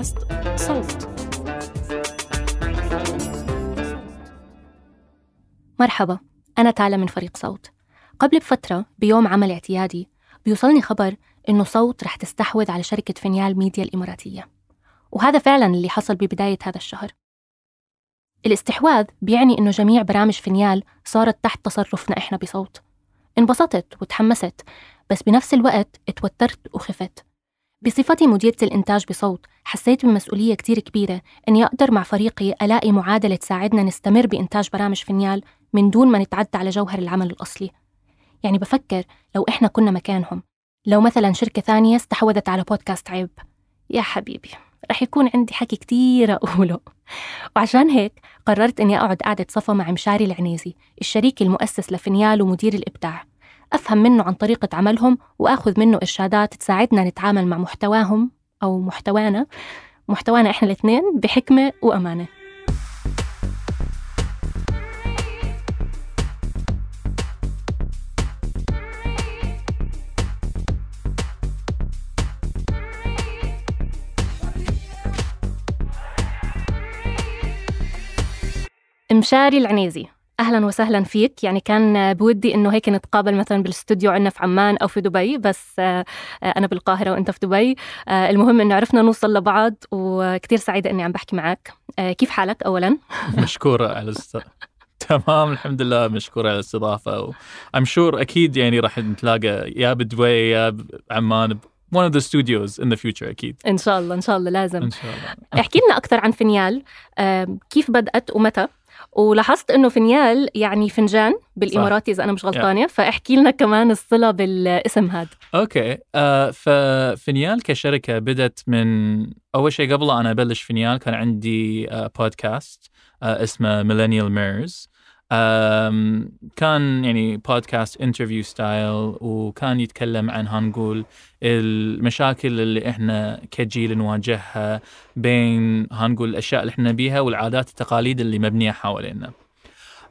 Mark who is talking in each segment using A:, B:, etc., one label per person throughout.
A: بودكاست صوت.
B: مرحبا أنا تالا من فريق صوت. قبل بفترة بيوم عمل اعتيادي بيوصلني خبر إنه صوت رح تستحوذ على شركة فينيال ميديا الإماراتية. وهذا فعلا اللي حصل ببداية هذا الشهر. الاستحواذ بيعني إنه جميع برامج فينيال صارت تحت تصرفنا إحنا بصوت. انبسطت وتحمست بس بنفس الوقت اتوترت وخفت. بصفتي مديرة الإنتاج بصوت حسيت بمسؤولية كتير كبيرة إني أقدر مع فريقي ألاقي معادلة تساعدنا نستمر بإنتاج برامج فينيال من دون ما نتعدى على جوهر العمل الأصلي. يعني بفكر لو إحنا كنا مكانهم. لو مثلا شركة ثانية استحوذت على بودكاست عيب. يا حبيبي رح يكون عندي حكي كتير أقوله. وعشان هيك قررت إني أقعد قعدة صفا مع مشاري العنيزي الشريك المؤسس لفينيال ومدير الإبداع. أفهم منه عن طريقة عملهم وآخذ منه إرشادات تساعدنا نتعامل مع محتواهم أو محتوانا محتوانا إحنا الاثنين بحكمة وأمانة. مشاري العنيزي. أهلا وسهلا فيك. يعني كان بودي إنه هيك نتقابل مثلا بالاستوديو عندنا في عمان أو في دبي بس آه، أنا بالقاهرة وأنت في دبي. آه، المهم إنه عرفنا نوصل لبعض وكثير سعيدة إني عم بحكي معك. آه، كيف حالك اولا؟
C: مشكورة على. تمام الحمد لله مشكورة على الاستضافة و... I'm sure أكيد يعني راح نتلاقى يا بدبي يا بعمان one of the studios in the future أكيد.
B: إن شاء الله إن شاء الله لازم.
C: إن شاء الله.
B: احكي لنا أكثر عن فينيال. كيف بدأت ومتى؟ ولاحظت إنه فينيال يعني فنجان بالإماراتي إذا أنا مش غلطانة فاحكي لنا كمان الصلة بالاسم هذا
C: okay. آه ففينيال كشركة بدت من أول شيء قبل أنا أبلش فينيال كان عندي آه بودكاست آه اسمه ميلينيال ميرز كان يعني بودكاست interview style وكان يتكلم عن هنقول المشاكل اللي إحنا كجيل نواجهها بين هنقول الأشياء اللي إحنا بيها والعادات التقاليد اللي مبنية حوالينا.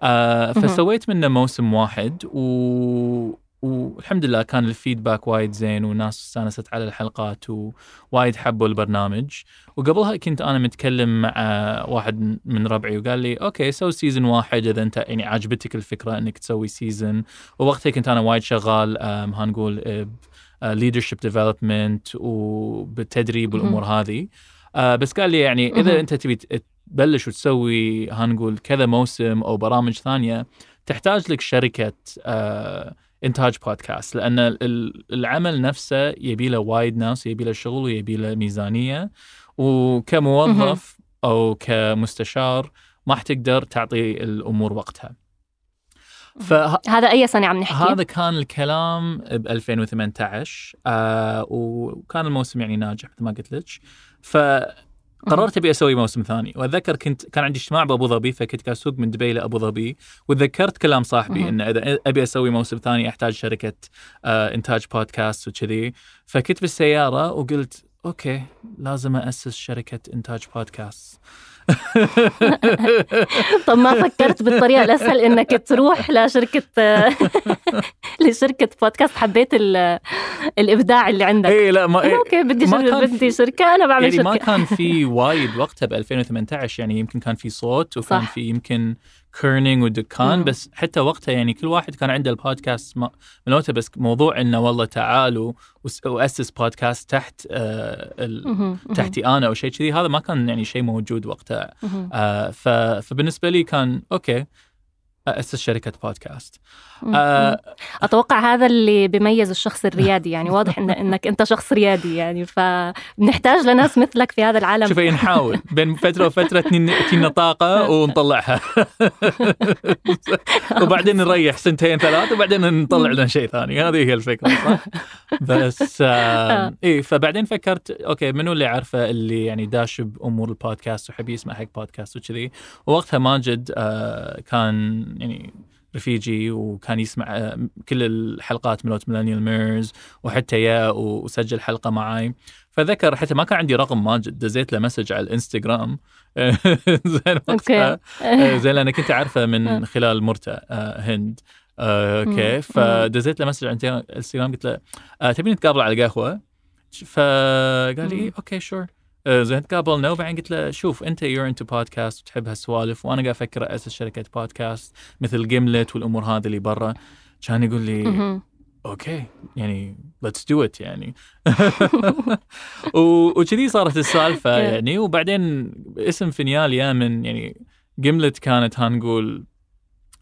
C: آه. فسويت منه موسم واحد و... والحمد لله كان ال feedback وايد زين والناس استانست على الحلقات ووايد حبوا البرنامج. وقبلها كنت أنا متكلم مع واحد من ربعي وقال لي okay سوي season واحد إذا أنت يعني عجبتك الفكرة إنك تسوي season ووقتها كنت أنا وايد شغال هنقول leadership development وبالتدريب والأمور هذه. آه، بس قال لي يعني. إذا أنت تبي تبلش وتسوي هنقول كذا موسم أو برامج ثانية تحتاج لك شركة آه، إنتاج بودكاست لأن ال- العمل نفسه يبي له وايد ناس يبي له شغل ويبي له ميزانية. وكموظف أو كمستشار ما حتقدر تعطي الأمور وقتها. فه...
B: هذا أي سنة عم نحكي؟
C: هذا كان الكلام ب 2018 آه وكان الموسم يعني ناجح مثل ما قلت لك. فقررت أبي أسوي موسم ثاني. وأتذكر كنت كان عندي اجتماع بأبو ظبي فكنت قاعد أسوق من دبي لابو ظبي وتذكرت كلام صاحبي. انه إذا أبي أسوي موسم ثاني أحتاج شركة آه إنتاج بودكاست وكذي. فكنت بالسيارة وقلت okay لازم اسس شركة إنتاج بودكاست
B: طب ما فكرت بالطريقة الأسهل إنك تروح لشركة لشركة بودكاست. حبيت ال- الإبداع اللي عندك.
C: اي لا ما
B: إنه okay بدي
C: ما
B: بدي شركة أنا بعمل
C: يعني ما
B: شركة.
C: كان في وايد وقتها ب 2018 يعني يمكن كان في صوت وكان
B: صح.
C: في يمكن كيرنينج ودكان. بس حتى وقتها يعني كل واحد كان عنده البودكاست مالته بس موضوع إنه والله تعالوا وأسس بودكاست تحت آه. تحتي أنا أو شيء كذي هذا ما كان يعني شيء موجود وقتها. آه. فبالنسبة لي كان okay أسس شركة بودكاست. آه
B: أتوقع هذا اللي بيميز الشخص الريادي يعني واضح إن إنك أنت شخص ريادي يعني فبنحتاج لناس مثلك في هذا العالم.
C: شوفي نحاول. بين فترة وفترة تنين- تجينا طاقة ونطلعها. وبعدين نريح سنتين ثلاث وبعدين نطلع لنا شيء ثاني. هذه هي الفكرة صح؟ بس آه. اي فبعدين فكرت okay منو اللي عارفه اللي يعني داش بأمور البودكاست وحب يسمع حق بودكاست وكذي. ووقتها ماجد آه كان يعني رفيجي وكان يسمع آه، كل الحلقات مالت ميلانيال ميرز وحتى يا وسجل حلقة معاي. فذكر حتى ما كان عندي رقم ماجد دزيت له message على الإنستغرام. زين وقتها. آه، زين لأن كنت أعرفه من خلال مرته آه، هند. آه،
B: okay.
C: فدزيت له message على الإنستغرام قلت له آه، تبي نتقابل على قهوة؟ فقال لي. إيه، okay sure آه، زين تقابلنا وبعدين قلت له شوف أنت you're into podcast وتحب هالسوالف وأنا قاعد أفكر أسس شركة بودكاست مثل جيملت والأمور هذه اللي برا كان يقول لي. okay يعني let's do it يعني وكذي صارت
B: السالفة.
C: يعني وبعدين اسم فينيال يا من يعني جيملت كانت هنقول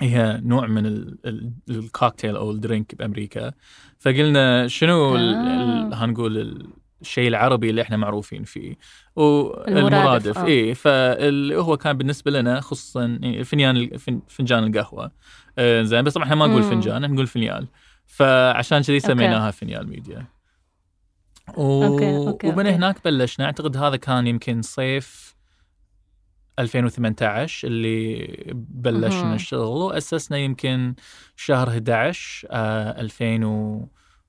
C: هي نوع من ال- ال- الكوكتيل أو ال drink بأمريكا فقلنا شنو ال-
B: آه.
C: هنقول الشيء العربي اللي إحنا معروفين فيه
B: المرادف،
C: والمرادف
B: آه.
C: اي فاللي هو كان بالنسبة لنا خصوصا يعني فنيان فن- فنجان القهوة آه، زين بس طبعا إحنا ما نقول. فنجان إحنا نقول فنيال فعشان كذي. سميناها فنيال ميديا و...
B: okay، okay،
C: ومن. هناك بلشنا أعتقد هذا كان يمكن صيف 2018 اللي بلشنا. الشغل وأسسنا يمكن شهر 11 آه 2000 و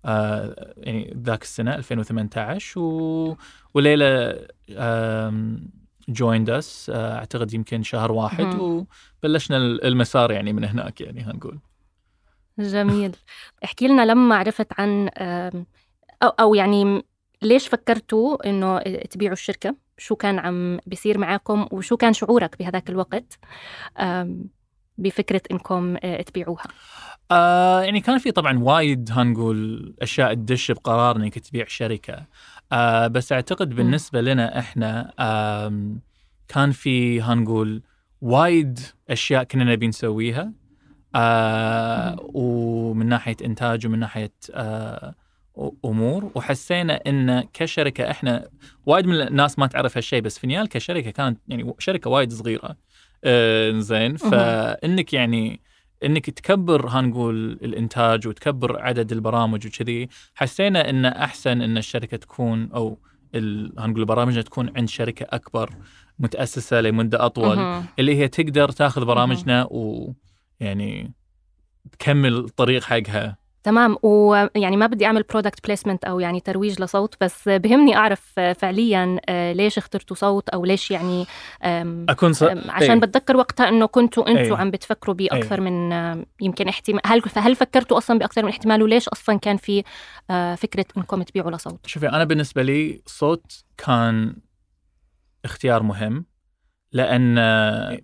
C: آه يعني ذاك السنة 2018 و... وليلى joined us أعتقد يمكن شهر واحد
B: مهم.
C: وبلشنا المسار يعني من هناك يعني هنقول
B: جميل. احكي لنا لما عرفت عن أو, أو يعني ليش فكرتوا إنه تبيعوا الشركة؟ شو كان عم بيصير معاكم؟ وشو كان شعورك بهذاك الوقت؟ آم، بفكرة إنكم آه، تبيعوها؟
C: آه يعني كان في طبعا وايد هنقول أشياء تدش بقرار إنك تبيع شركة. آه بس أعتقد بالنسبة لنا إحنا آم كان في هنقول وايد أشياء كنا نبي نسويها. آه ومن ناحية إنتاج ومن ناحية آه أمور. وحسينا إن كشركة إحنا وايد من الناس ما تعرف هالشيء بس فينيال كشركة كانت يعني شركة وايد صغيرة. آه زين فإنك يعني إنك تكبر هنقول الإنتاج وتكبر عدد البرامج وكذي حسينا إن أحسن إن الشركة تكون أو هنقول البرامج تكون عند شركة أكبر متأسسة لمدة أطول
B: مهم.
C: اللي هي تقدر تاخذ برامجنا ويعني تكمل الطريق حقها.
B: تمام. ويعني ما بدي أعمل product placement أو يعني ترويج لصوت بس بهمني أعرف فعليا آه، ليش اخترتوا صوت أو ليش يعني
C: أكون ص...
B: عشان
C: إيه.
B: بتذكر وقتها إنه كنتوا أنتوا
C: إيه.
B: عم بتفكروا باكثر من آم، يمكن احتمال. هل هل فكرتوا أصلا بأكثر من احتمال؟ وليش أصلا كان في آه، فكرة إنكم تبيعوا لصوت؟
C: شوفي أنا بالنسبة لي صوت كان اختيار مهم. لأن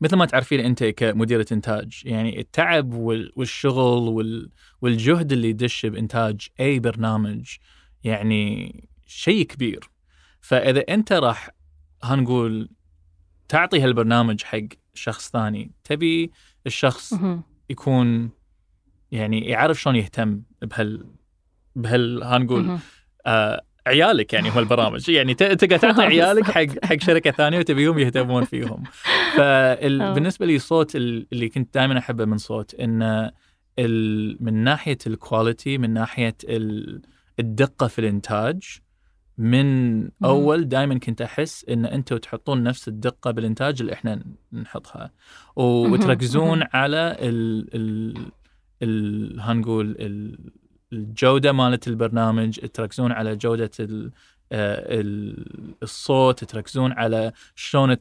C: مثل ما تعرفين أنت كمديرة إنتاج يعني التعب وال- والشغل وال- والجهد اللي يدش بإنتاج أي برنامج يعني شيء كبير فإذا أنت راح هنقول تعطي هالبرنامج حق شخص ثاني تبي الشخص. يكون يعني يعرف شلون يهتم بهال بهال هنقول. آه عيالك يعني هو البرامج يعني ت- تقدر تعطي عيالك حق حق شركة ثانية وتبيهم يهتمون فيهم. فبالنسبه لي صوت ال- اللي كنت دائما أحبه من صوت انه ال- من ناحية الكواليتي من ناحية ال- الدقة في الإنتاج من أول دائما كنت أحس إن أنتم تحطون نفس الدقة بالإنتاج اللي إحنا نحطها. وتركزون. على ال ال ال هنقول الجودة مالت البرنامج تركزون على جودة آه، ال- الصوت تركزون على شلون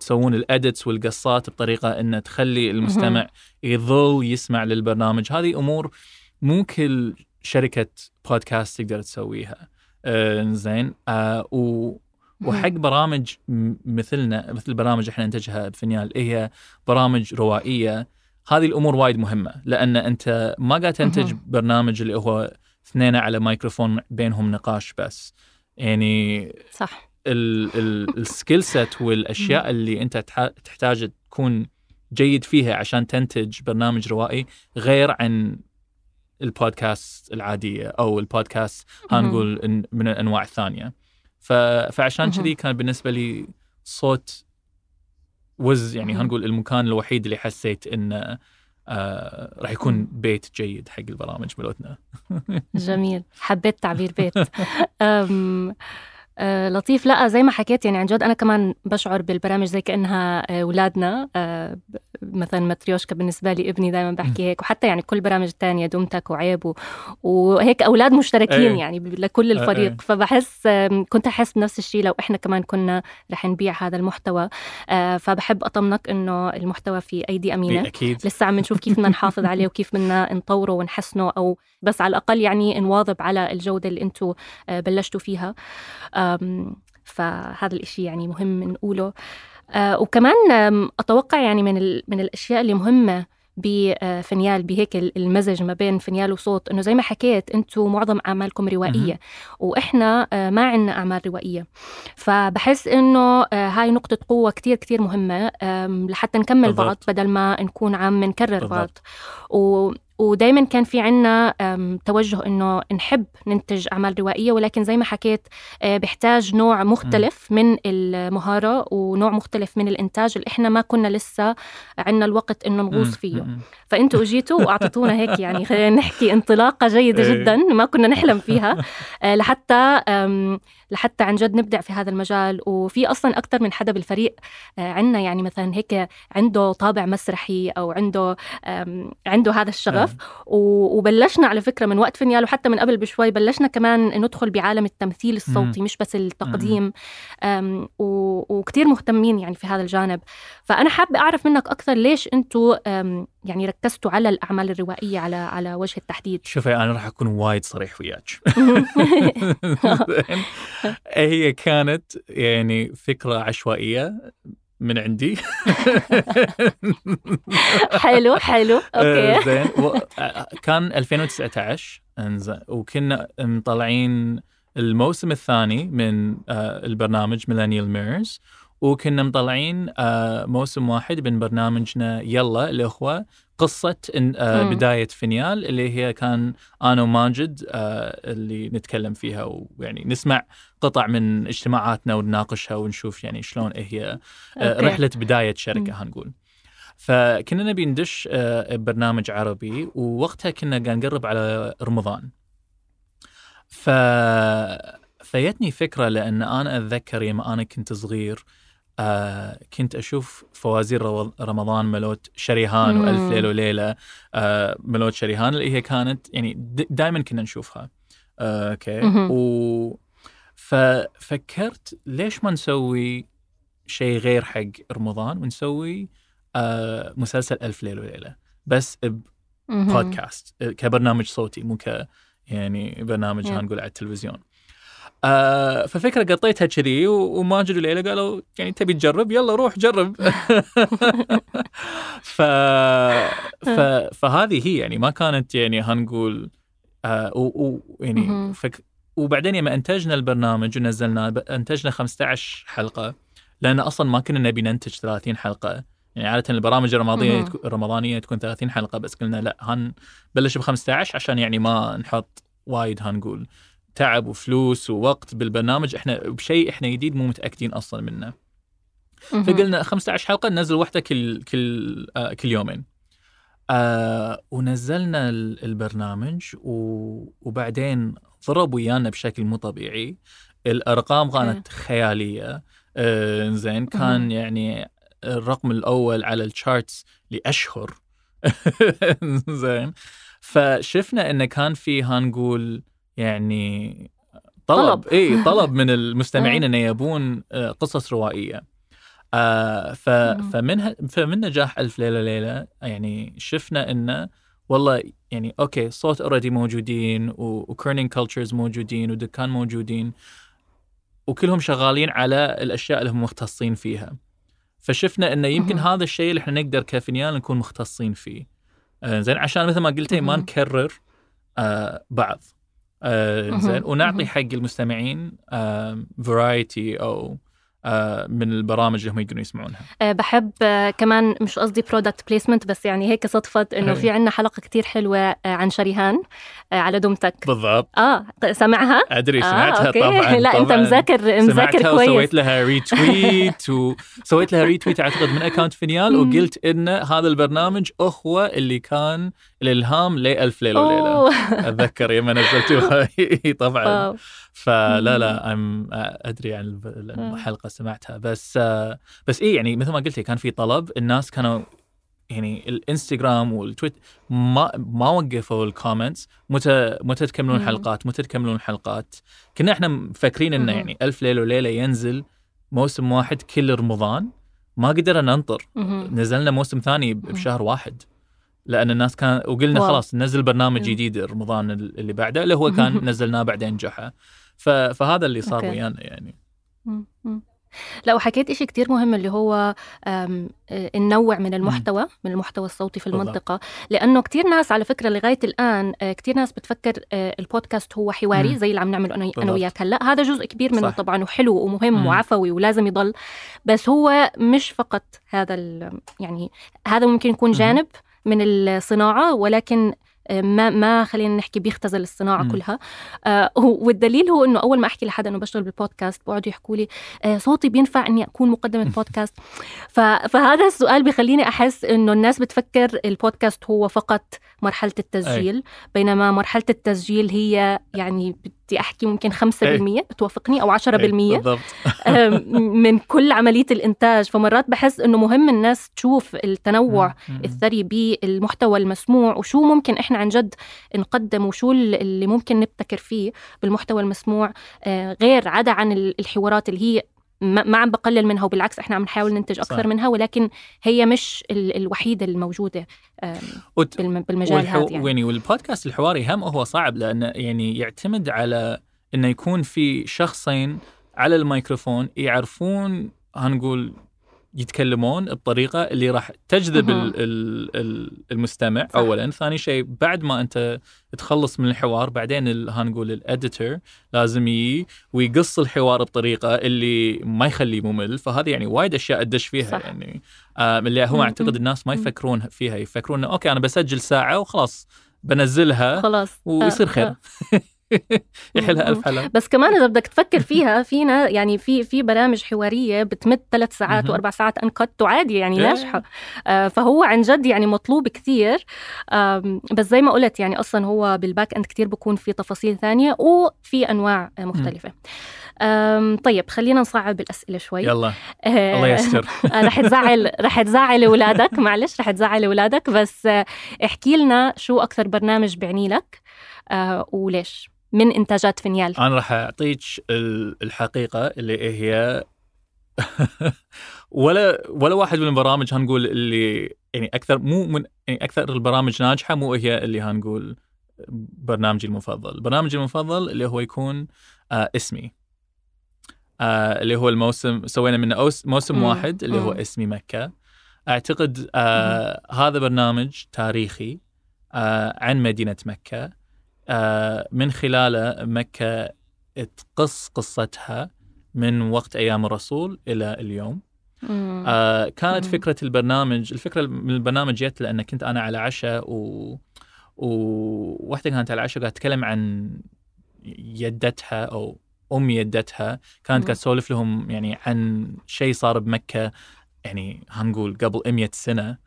C: تسوون الإديتس والقصات بطريقة إن تخلي المستمع يظل يسمع للبرنامج. هذه أمور مو كل شركة بودكاست تقدر تسويها. آه زين. آه و وحق برامج مثلنا مثل البرامج إحنا ننتجها بفينيال هي برامج روائية. هذه الأمور وايد مهمة لأن أنت ما قاعد تنتج. برنامج اللي هو اثنين على مايكروفون بينهم نقاش بس يعني
B: صح
C: ال skill set والأشياء اللي أنت تح- تحتاج تكون جيد فيها عشان تنتج برنامج روائي غير عن البودكاست العادية أو البودكاست. هنقول من الانواع الثانية. فعشان. كذي كان بالنسبة لي صوت وز يعني. هنقول المكان الوحيد اللي حسيت انه آه راح يكون. بيت جيد حق البرامج ملوتنا
B: جميل. حبيت تعبير بيت. أم آه لطيف. لا زي ما حكيت يعني عن جد أنا كمان بشعر بالبرامج زي كأنها اولادنا آه مثلا ماتريوشكا بالنسبة لي ابني دائما بحكي هيك وحتى يعني كل برامج الثانية دومتك وعيب و... وهيك أولاد مشتركين
C: إيه.
B: يعني لكل
C: إيه،
B: الفريق.
C: إيه.
B: فبحس كنت أحس بنفس الشيء لو إحنا كمان كنا رح نبيع هذا المحتوى. آه فبحب أطمنك إنه المحتوى في أيدي
C: أمينة. أكيد.
B: لسه عم نشوف كيف بدنا نحافظ عليه وكيف بدنا نطوره ونحسنه أو بس على الأقل يعني نواظب على الجودة اللي أنتم بلشتوا فيها. فهذا الإشي يعني مهم نقوله. آه وكمان آم، أتوقع يعني من من الأشياء اللي مهمة بفنيال بهيك المزج ما بين فنيال وصوت إنه زي ما حكيت أنتم معظم أعمالكم روائية وإحنا آه، ما عندنا أعمال روائية فبحس إنه آه، هاي نقطة قوة كتير كتير مهمة لحتى نكمل
C: بالضبط.
B: بعض بدل ما نكون عم نكرر
C: بالضبط.
B: بعض و ودائما كان في عنا توجه إنه نحب ننتج أعمال روائية ولكن زي ما حكيت آه، بيحتاج نوع مختلف من المهارة ونوع مختلف من الإنتاج اللي إحنا ما كنا لسه عنا الوقت إنه نغوص. فيه. فأنتوا أجيتوا واعطيتونا هيك يعني خلينا نحكي انطلاقة جيدة
C: إيه.
B: جدا ما كنا نحلم فيها آه، لحتى لحتى عن جد نبدع في هذا المجال. وفي أصلا أكثر من حدا بالفريق آه، عنا يعني مثلا هيك عنده طابع مسرحي أو عنده عنده هذا الشغف. و- وبلشنا على فكرة من وقت فينيال وحتى من قبل بشوي بلشنا كمان ندخل بعالم التمثيل الصوتي مش بس التقديم. و- وكتير مهتمين يعني في هذا الجانب. فأنا حابة أعرف منك أكثر ليش أنتم يعني ركزتوا على الأعمال الروائية على على وجه التحديد.
C: شوفي أنا راح أكون وايد صريح وياك؟ هي كانت يعني فكرة عشوائية من عندي.
B: حلو حلو.
C: آه،
B: أوكي.
C: زين. آه، كان 2019 إنزين. وكنا مطلعين الموسم الثاني من آه، البرنامج ميلانيال ميرز وكنا مطلعين آه، موسم واحد من برنامجنا يلا الاخوه قصة إن- آه،. بداية فينيال اللي هي كان أنا وماجد آه، اللي نتكلم فيها ويعني نسمع قطع من اجتماعاتنا ونناقشها ونشوف يعني شلون إيه هي. رحلة بداية شركة هنقول فكنا نبي ندش برنامج عربي ووقتها كنا قاعد نقرب على رمضان ف فيتني فكرة لأن أنا أتذكر يوم أنا كنت صغير آه كنت أشوف فوازير رمضان مالت شريهان
B: مم.
C: وألف ليلة وليلة آه مالت شريهان اللي هي كانت يعني دائما كنا نشوفها آه
B: أوكي.
C: و ففكرت ليش ما نسوي شيء غير حق رمضان ونسوي آه مسلسل ألف ليلة وليلة بس. بودكاست كبرنامج صوتي مو ك يعني برنامج
B: Yeah.
C: هنقول على التلفزيون آه ففكرة قطيتها كذي وماجد وليلى قالوا يعني تبي تجرب؟ يلا روح جرب. ف... ف... فهذه هي يعني ما كانت يعني هنقول آه و... و... يعني. فك... وبعدين لما أنتجنا البرنامج ونزلناه ب- أنتجنا 15 حلقة لأن أصلا ما كنا نبي ننتج 30 حلقة. يعني عادة البرامج الرمضانيه
B: الرمضانية
C: تكون 30 حلقة بس قلنا لا هنبلش ب 15 عشان يعني ما نحط وايد هنقول تعب وفلوس ووقت بالبرنامج إحنا بشيء إحنا جديد مو متأكدين أصلا منه. فقلنا 15 حلقة ننزل واحدة كل كل آه كل يومين. آه ونزلنا ال- البرنامج و... وبعدين ضرب ويانا بشكل مو طبيعي. الأرقام كانت خيالية. آه زين كان. يعني الرقم الأول على ال charts لأشهر. زين. فشفنا انه كان في هنقول يعني طلب,
B: طلب.
C: اي طلب من المستمعين إنه يبون آه، قصص روائية آه ف. فمن فمن نجاح ألف ليلة ليلة يعني شفنا إنه والله يعني أوكي صوت already موجودين و Kerning Cultures موجودين ودكان موجودين وكلهم شغالين على الأشياء اللي هم مختصين فيها فشفنا إنه يمكن. هذا الشيء اللي إحنا نقدر كفينيال نكون مختصين فيه آه زين عشان مثل ما قلتي ما. نكرر آه بعض آه. زين ونعطي. حق المستمعين variety أو من البرامج اللي هم يقدرون يسمعونها
B: آه، بحب آه، كمان مش قصدي product placement بس يعني هيك صدفت
C: إنه.
B: في عنا حلقة كتير حلوة آه، عن شريهان آه، على دم تك
C: بالضبط
B: آه سمعها أدري
C: سمعتها
B: أوكي
C: طبعا
B: لا أنت
C: طبعاً.
B: مذاكر مذاكر
C: سمعتها
B: كويس
C: وسويت لها retweet وسويت لها retweet أعتقد من account فينيال. وقلت ان هذا البرنامج أخوة اللي كان الالهام لألف ليلة وليله
B: oh.
C: أتذكر يوم نزلتوها طبعا
B: wow.
C: فلا. لا أم أدري عن الحلقة سمعتها بس آه، بس اي يعني مثل ما قلتي كان في طلب الناس كانوا يعني الإنستغرام والتويتر ما ما وقفوا ال comments متى متى تكملون. حلقات متى تكملون حلقات كنا إحنا مفكرين
B: إنه.
C: يعني ألف ليلة وليلة ينزل موسم واحد كل رمضان ما قدرنا ننطر. نزلنا موسم ثاني بشهر واحد لأن الناس كان وقلنا
B: wow.
C: خلاص ننزل برنامج. جديد رمضان اللي بعده اللي هو كان نزلناه بعدين جحا. فهذا اللي صار. ويانا يعني
B: مم. لا وحكيت إشي كتير مهم اللي هو آه، النوع من المحتوى من المحتوى الصوتي في
C: بالضبط.
B: المنطقة لأنه كتير ناس على فكرة لغاية الآن آه، كتير ناس بتفكر آه، البودكاست هو حواري. زي اللي عم نعمله أنا. وياك هلأ هذا جزء كبير منه
C: صح.
B: طبعا وحلو ومهم. وعفوي ولازم يضل بس هو مش فقط هذا ال- يعني هذا ممكن يكون. جانب من الصناعة ولكن ما ما خلينا نحكي بيختزل الصناعة
C: مم.
B: كلها. آه والدليل هو إنه أول ما أحكي لحدا إنه بشتغل بالبودكاست بقعدوا يحكوا لي آه صوتي بينفع إني أكون مقدمة بودكاست. فهذا السؤال بيخليني أحس إنه الناس بتفكر البودكاست هو فقط مرحلة التسجيل بينما مرحلة التسجيل هي يعني بدي احكي ممكن 5% بتوافقني أو 10%
C: إيه، بالضبط.
B: آم، من كل عملية الإنتاج. فمرات بحس إنه مهم الناس تشوف التنوع. الثري بالمحتوى المسموع وشو ممكن إحنا عن جد نقدم وشو اللي ممكن نبتكر فيه بالمحتوى المسموع. آه، غير عدا عن ال- الحوارات اللي هي ما عم بقلل منها وبالعكس إحنا عم نحاول ننتج أكثر
C: صح.
B: منها ولكن هي مش ال- الوحيدة الموجودة
C: وت-
B: بالم- بالمجال
C: والحو...
B: هذا يعني.
C: يعني والبودكاست الحواري هم هو صعب لأنه يعني يعتمد على إنه يكون في شخصين على الميكروفون يعرفون هنقول يتكلمون بطريقه اللي راح تجذب. ال... ال... ال- المستمع
B: صح.
C: اولا ثاني شيء بعد ما أنت تخلص من الحوار بعدين. هنقول ال editor لازم يجي ويقص الحوار بطريقة اللي ما يخليه ممل فهذه يعني وايد أشياء ادش فيها
B: صح.
C: يعني آه اللي هو. أعتقد الناس ما. يفكرون فيها يفكرون أوكي أنا بسجل ساعة وخلاص بنزلها
B: خلاص
C: ويصير
B: آه،
C: خير
B: آه.
C: يحلها. ألف حلا
B: بس كمان إذا بدك تفكر فيها فينا يعني في في برامج حوارية بتمد ثلاث ساعات
C: مهم.
B: وأربع ساعات uncut وعادي يعني
C: إيه.
B: ناجحة. آه، فهو عن جد يعني مطلوب كثير بس زي ما قلت يعني أصلا هو بال back end كثير بكون في تفاصيل ثانية وفي أنواع مختلفة. آم، طيب خلينا نصعب الأسئلة شوي.
C: يلا.
B: آه،
C: الله يستر.
B: آه، رح تزعل رح تزعل اولادك معلش رح تزعل اولادك بس احكي لنا شو أكثر برنامج بيعني لك وليش. من إنتاجات فينيال.
C: أنا راح أعطيك ال- الحقيقة اللي هي ولا ولا واحد من البرامج هنقول اللي يعني أكثر مو من يعني أكثر البرامج ناجحة مو هي اللي هنقول برنامجي المفضل، برنامجي المفضل اللي هو يكون آه اسمي. آه اللي هو الموسم سوينا منه أوس موسم. واحد اللي هو. اسمي مكة. أعتقد آه هذا برنامج تاريخي آه عن مدينة مكة. من خلاله مكة تقص قصتها من وقت أيام الرسول إلى اليوم. آه كانت
B: مم.
C: فكرة البرنامج الفكرة من البرنامج جت لأن كنت أنا على عشاء و وواحده كانت على العشاء قاعدة تتكلم عن يدتها أو أم يدتها. كانت قاعدة تسولف لهم يعني عن شيء صار بمكة يعني هنقول قبل 100 سنة آه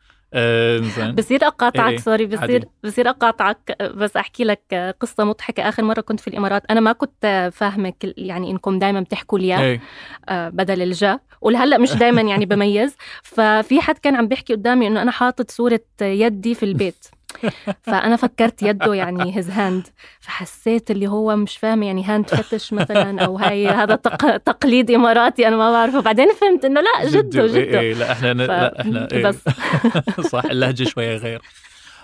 C: زين.
B: بصير أقاطعك
C: إيه،
B: سوري بصير
C: عادي.
B: بصير أقاطعك بس أحكي لك قصة مضحكة. آخر مرة كنت في الإمارات أنا ما كنت فاهمة يعني إنكم دائما بتحكوا الياء
C: إيه.
B: آه، بدل الجا. ولهلأ مش دائما يعني بميز. ففي حد كان عم بيحكي قدامي إنه أنا حاطط صورة يدي في البيت. فأنا فكرت يده يعني his hand فحسيت اللي هو مش فاهم يعني hand fetish مثلا أو هاي هذا تق... تقليد إماراتي أنا ما بعرفه بعدين فهمت إنه لا جده
C: إيه
B: جده
C: إيه لا إحنا
B: ف...
C: لا إحنا إيه.
B: بس
C: صح اللهجة شوية غير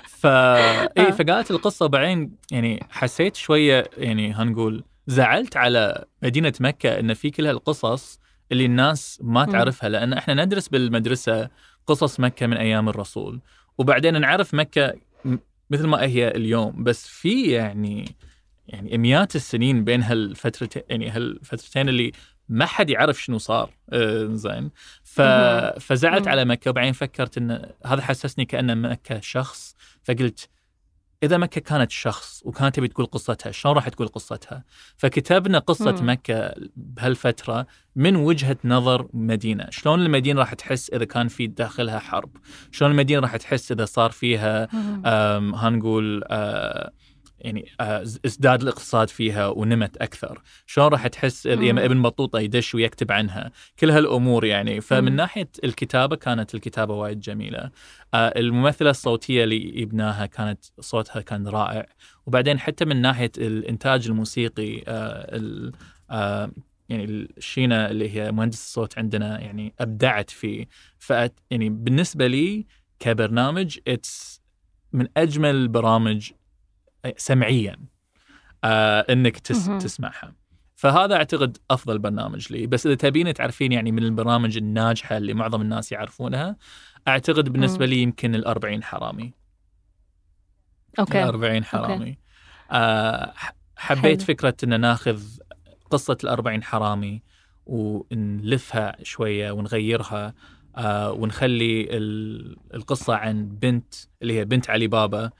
C: ف اي
B: آه.
C: فقالت القصة وبعدين يعني حسيت شوية يعني هنقول زعلت على مدينة مكة إن في كل هالقصص اللي الناس ما. تعرفها لأن إحنا ندرس بالمدرسة قصص مكة من أيام الرسول وبعدين نعرف مكة مثل ما هي اليوم. بس في يعني يعني مئات السنين بين هالفترتين يعني هالفترتين اللي ما حد يعرف شنو صار. آه زين. ف... فزعلت. على مكة. وبعدين فكرت إن هذا حسسني كان مكة شخص. فقلت إذا مكة كانت شخص وكانت تبي تقول قصتها شلون راح تقول قصتها؟ فكتبنا قصة
B: مم.
C: مكة بهالفترة من وجهة نظر مدينة، شلون المدينة راح تحس إذا كان في داخلها حرب؟ شلون المدينة راح تحس إذا صار فيها هنقول أه يعني أه، ازداد الاقتصاد فيها ونمت أكثر، شلون راح تحس إذا
B: مم.
C: ابن بطوطة يدش ويكتب عنها، كل هالأمور يعني، فمن
B: مم.
C: ناحية الكتابة كانت الكتابة وايد جميلة. آه، الممثلة الصوتية اللي يبناها كانت صوتها كان رائع، وبعدين حتى من ناحية الإنتاج الموسيقي آه، ال- آه، يعني الشينا اللي هي مهندس الصوت عندنا يعني أبدعت فيه، ف يعني بالنسبة لي كبرنامج اتس من أجمل البرامج سمعيا آه إنك تس. تسمعها. فهذا أعتقد أفضل برنامج لي. بس إذا تبين تعرفين يعني من البرامج الناجحة اللي معظم الناس يعرفونها أعتقد بالنسبة لي يمكن ال40 حرامي.
B: أوكي.
C: ال40 حرامي. آه حبيت
B: حلو.
C: فكرة إن ناخذ قصة ال40 حرامي ونلفها شوية ونغيرها آه ونخلي ال- القصة عن بنت اللي هي بنت علي بابا.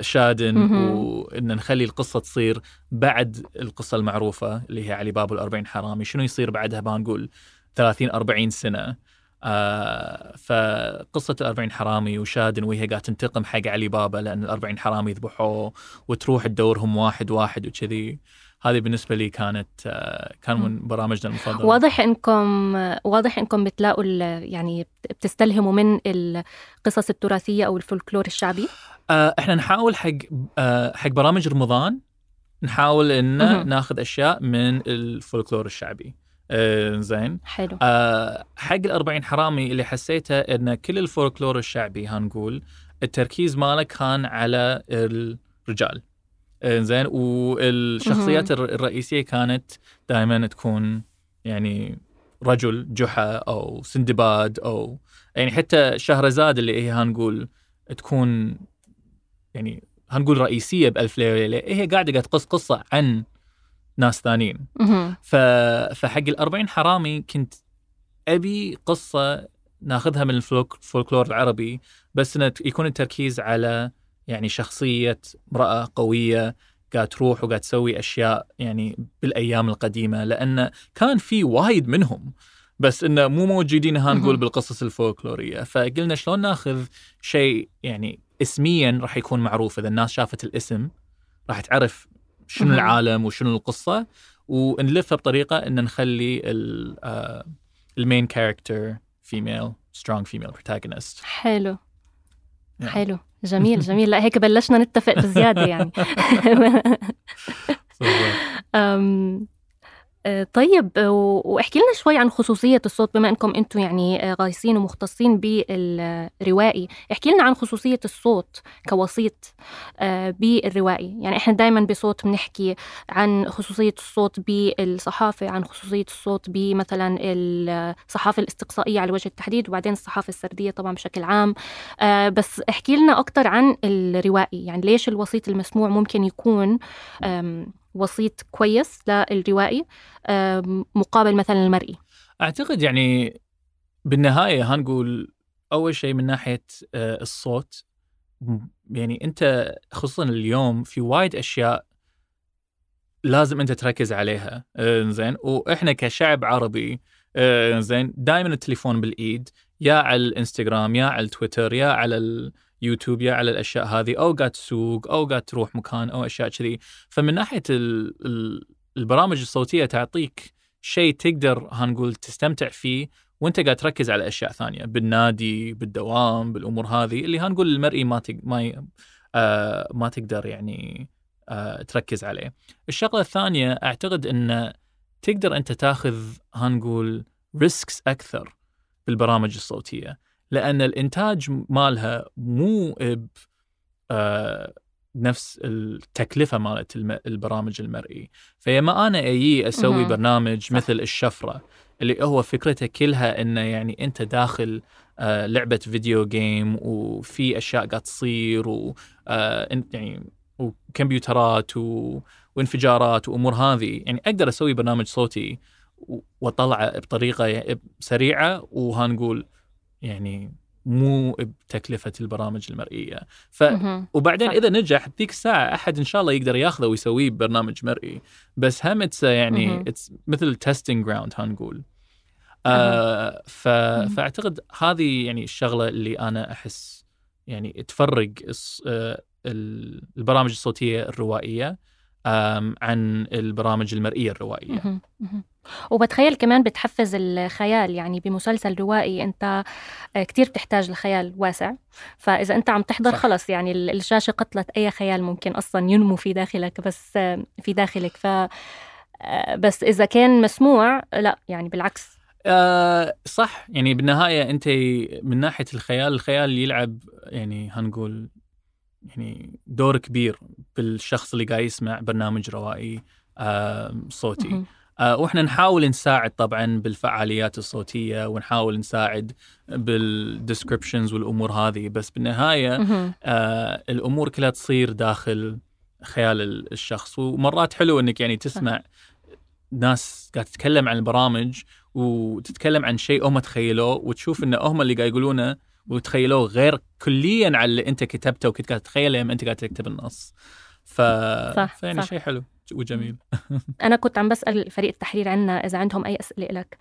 C: شادن
B: مهم.
C: وإن نخلي القصة تصير بعد القصة المعروفة اللي هي علي بابا والأربعين حرامي. شنو يصير بعدها؟ بنقول 30 40 سنة. آه فقصة الأربعين حرامي وشادن وهي قاعدة تنتقم حق علي بابا لأن الأربعين حرامي ذبحوه وتروح تدورهم واحد واحد وكذي. هذه بالنسبة لي كانت آه كان من برامجنا المفضلة.
B: واضح إنكم واضح إنكم بتلاقوا يعني بتستلهموا من القصص التراثية أو الفولكلور الشعبي؟
C: آه إحنا نحاول حق آه حق برامج رمضان نحاول ان. ناخذ أشياء من الفولكلور الشعبي. آه زين.
B: حلو.
C: آه حق الأربعين حرامي اللي حسيته إن كل الفولكلور الشعبي هنقول التركيز ماله كان على الرجال. آه زين. والشخصيات الر- الرئيسية كانت دائما تكون يعني رجل جحا أو سندباد أو يعني حتى شهرزاد اللي هي هنقول تكون يعني هنقول رئيسية بألف ليلة وليلة هي قاعدة قاعدة تقص قصة عن ناس ثانيين. ف... فحق الأربعين حرامي كنت أبي قصة ناخذها من الفولك- الفولكلور العربي بس إنه يكون التركيز على يعني شخصية امرأة قوية قاعد تروح وقاعد تسوي أشياء يعني بالأيام القديمة لأن كان في وايد منهم بس إنه مو موجودين ها نقول. بالقصص الفولكلورية فقلنا شلون ناخذ شيء يعني اسميا راح يكون معروف. إذا الناس شافت الاسم راح تعرف شنو. العالم وشنو القصة ونلفها بطريقة إن نخلي ال- main character female strong female protagonist
B: حلو.
C: Yeah.
B: حلو. جميل جميل. لا هيك بلشنا نتفق بزيادة يعني. آه، طيب و- واحكي لنا شوي عن خصوصية الصوت بما إنكم أنتم يعني آه، غايصين ومختصين بالروائي، احكي لنا عن خصوصية الصوت كوسيط آه، بالروائي، يعني إحنا دائما بصوت بنحكي عن خصوصية الصوت بالصحافة، عن خصوصية الصوت بمثلا الصحافة الاستقصائية على وجه التحديد وبعدين الصحافة السردية طبعا بشكل عام، آه، بس احكي لنا أكثر عن الروائي، يعني ليش الوسيط المسموع ممكن يكون وسيط كويس للروائي مقابل مثلا المرئي.
C: أعتقد يعني بالنهاية هنقول أول شيء من ناحية آه، الصوت يعني أنت خصوصا اليوم في وايد أشياء لازم أنت تركز عليها آه، زين. وإحنا كشعب عربي آه، زين دائما التليفون بالإيد يا على الإنستغرام يا على التويتر يا على اليوتيوب يا على الأشياء هذه أو قاعد تسوق أو قاعد تروح مكان أو أشياء كذي. فمن ناحية ال- ال- البرامج الصوتية تعطيك شيء تقدر هنقول تستمتع فيه وأنت قاعد تركز على أشياء ثانية. بالنادي بالدوام بالأمور هذه اللي هنقول المرئي ما تق... ما ي... آه ما تقدر يعني آه تركز عليه. الشغلة الثانية أعتقد إن تقدر أنت تاخذ هنقول ريسكس أكثر بالبرامج الصوتية. لأن الإنتاج مالها مو آه نفس التكلفة مالت. البرامج المرئي فيما أنا أجي
B: أسوي.
C: برنامج. مثل الشفرة اللي هو فكرته كلها إنه يعني أنت داخل آه لعبة فيديو جيم وفي أشياء قاعد تصير و آه يعني وكمبيوترات و... وانفجارات وأمور هذه يعني أقدر أسوي برنامج صوتي وأطلعه بطريقة سريعه وهنقول يعني مو بتكلفة البرامج المرئية ف. وبعدين. إذا نجح ذيك الساعة أحد إن شاء الله يقدر ياخذه ويسويه ببرنامج مرئي بس هم it's يعني. it's مثل testing ground هنقول. آه ف... فأعتقد هذه يعني الشغلة اللي أنا أحس يعني تفرق الص- آه، ال- البرامج الصوتية الروائية عن البرامج
B: مهم. مهم. وبتخيل كمان بتحفز الخيال يعني بمسلسل روائي انت كتير بتحتاج لخيال واسع فإذا انت عم تحضر
C: صح.
B: خلص يعني ال- الشاشة قتلت أي خيال ممكن أصلا ينمو في داخلك بس في داخلك ف بس إذا كان مسموع لا يعني بالعكس
C: آه صح يعني بالنهاية أنت من ناحية الخيال الخيال يلعب يعني هنقول يعني دور كبير بالشخص اللي قاعد يسمع برنامج روائي آه صوتي. آه وإحنا نحاول نساعد طبعا بالفعاليات الصوتية ونحاول نساعد بالديسكربشنز والأمور هذه بس
B: بالنهاية.
C: آه الأمور كلها تصير داخل خيال ال- الشخص ومرات حلو إنك يعني تسمع ناس قاعد تتكلم عن البرامج وتتكلم عن شيء هم تخيلوه وتشوف إن هم اللي قاعد يقولونه وتخيلوه غير كليا على اللي أنت كتبته وكنت قاعد تتخيله لما أنت قاعد تكتب النص. ف
B: صح،
C: فيعني. شيء حلو وجميل.
B: أنا كنت عم بسأل فريق التحرير عنا إذا عندهم أي أسئلة لك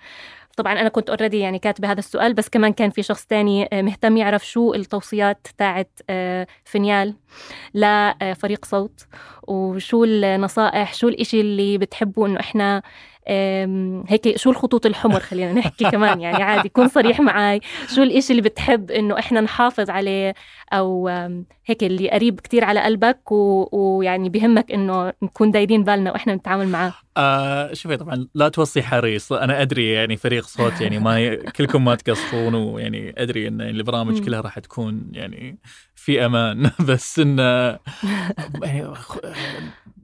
B: طبعا أنا كنت already يعني كاتبة هذا السؤال بس كمان كان في شخص تاني آه، مهتم يعرف شو التوصيات تاعت آه، فينيال لفريق صوت وشو النصائح شو الإشي اللي بتحبوا إنه إحنا هيك شو الخطوط الحمر خلينا نحكي كمان يعني عادي كون صريح معي شو الإشي اللي بتحب إنه إحنا نحافظ عليه أو هيك اللي قريب كتير على قلبك و- ويعني بهمك إنه نكون دايرين بالنا وإحنا نتعامل معاه.
C: آه شوفي طبعا لا توصي حريص أنا أدري يعني فريق صوت يعني ما ي... كلكم ما تقصرون ويعني أدري إن البرامج
B: مم.
C: كلها راح تكون يعني في أمان. بس إن يعني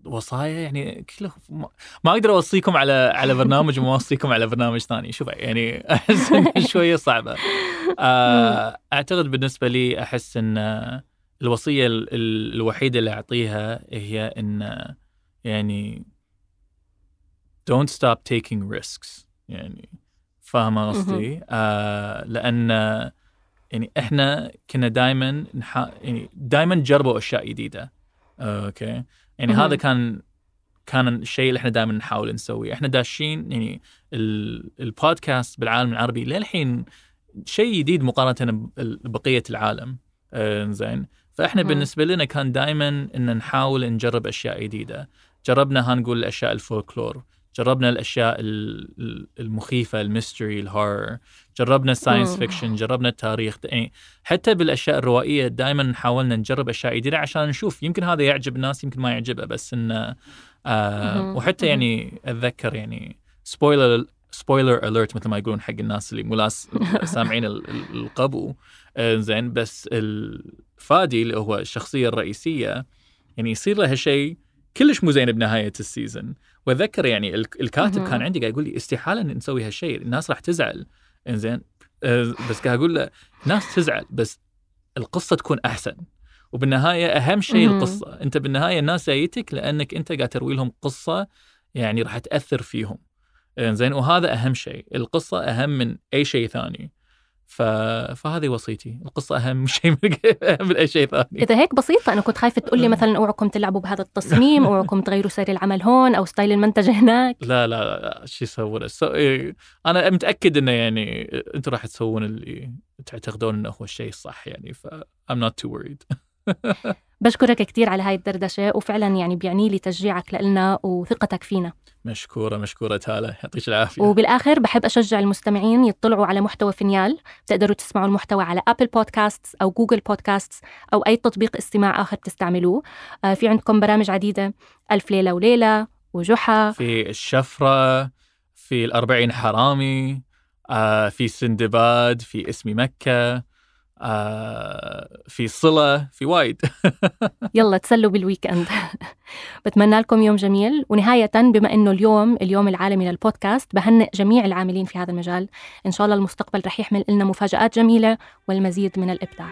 C: وصايا يعني كله ما- ما أقدر أوصيكم على على برنامج وما أوصيكم على برنامج ثاني. شوف يعني أحس شوية صعبة. آه أعتقد بالنسبة لي أحس إن الوصية ال- ال- الوحيدة اللي أعطيها هي إن يعني don't stop taking risks. يعني فاهمة قصدي؟ آه لأن يعني إحنا كنا دائما نح... يعني دائما نجربوا أشياء جديدة. آه، أوكي؟ يعني
B: مهم.
C: هذا كان كان الشيء اللي إحنا دائما نحاول نسويه. إحنا داشين يعني ال... البودكاست بالعالم العربي للحين شيء جديد مقارنة ببقية العالم. آه زين فإحنا
B: مهم.
C: بالنسبة لنا كان دائما إن نحاول نجرب أشياء جديدة. جربنا هنقول الاشياء الفولكلور. جربنا الأشياء ال- ال- المخيفة ال mystery ال horror جربنا ال
B: science.
C: fiction جربنا التاريخ. يعني حتى بالأشياء الروائية دائما حاولنا نجرب أشياء جديدة عشان نشوف. يمكن هذا يعجب الناس يمكن ما يعجبه بس إنه آه. وحتى يعني أتذكر يعني spoiler spoiler alert مثل ما يقولون حق الناس اللي مو سامعين ال- ال- القبو. آه زين. بس الفادي اللي هو الشخصية الرئيسية يعني يصير له شيء كلش مو زين بنهاية السيزون واتذكر يعني ال- الكاتب. كان عندي قاعد يقول لي استحالة إن نسوي هالشيء الناس راح تزعل. إنزين. آه، بس قاعد أقول له الناس تزعل بس القصة تكون أحسن. وبالنهاية أهم شيء. القصة. أنت بالنهاية الناس جايتك لأنك أنت قاعد تروي لهم قصة يعني راح تأثر فيهم. زين وهذا أهم شيء. القصة أهم من أي شيء ثاني. ف... فهذه وصيتي. القصة أهم شيء من من اي شيء ثاني
B: إذا هيك بسيطة أنا كنت خايفة تقول لي مثلا أوعكم تلعبوا بهذا التصميم أوعكم تغيروا سير العمل هون أو style المنتج هناك.
C: لا لا لا شو يسوون؟ سو... إيه، أنا متأكد إنه يعني أنتم راح تسوون اللي تعتقدون إنه هو الشيء الصح يعني ف I'm not too worried.
B: بشكرك كثير على هاي الدردشة وفعلا يعني بيعني لي تشجيعك لنا وثقتك فينا.
C: مشكورة مشكورة تالا. يعطيك العافية.
B: وبالآخر بحب أشجع المستمعين يطلعوا على محتوى فينيال. بتقدروا تسمعوا المحتوى على Apple Podcast أو Google Podcast أو أي تطبيق استماع آخر بتستعملوه آه، في عندكم برامج عديدة. ألف ليلة وليلة وجحا.
C: في الشفرة في الأربعين حرامي آه في سندباد في اسمي مكة. آه في صلة في وايد.
B: يلا تسلوا بال weekend بتمنى لكم يوم جميل. ونهاية بما إنه اليوم اليوم العالمي للبودكاست بهنئ جميع العاملين في هذا المجال. إن شاء الله المستقبل رح يحمل لنا مفاجآت جميلة والمزيد من الإبداع.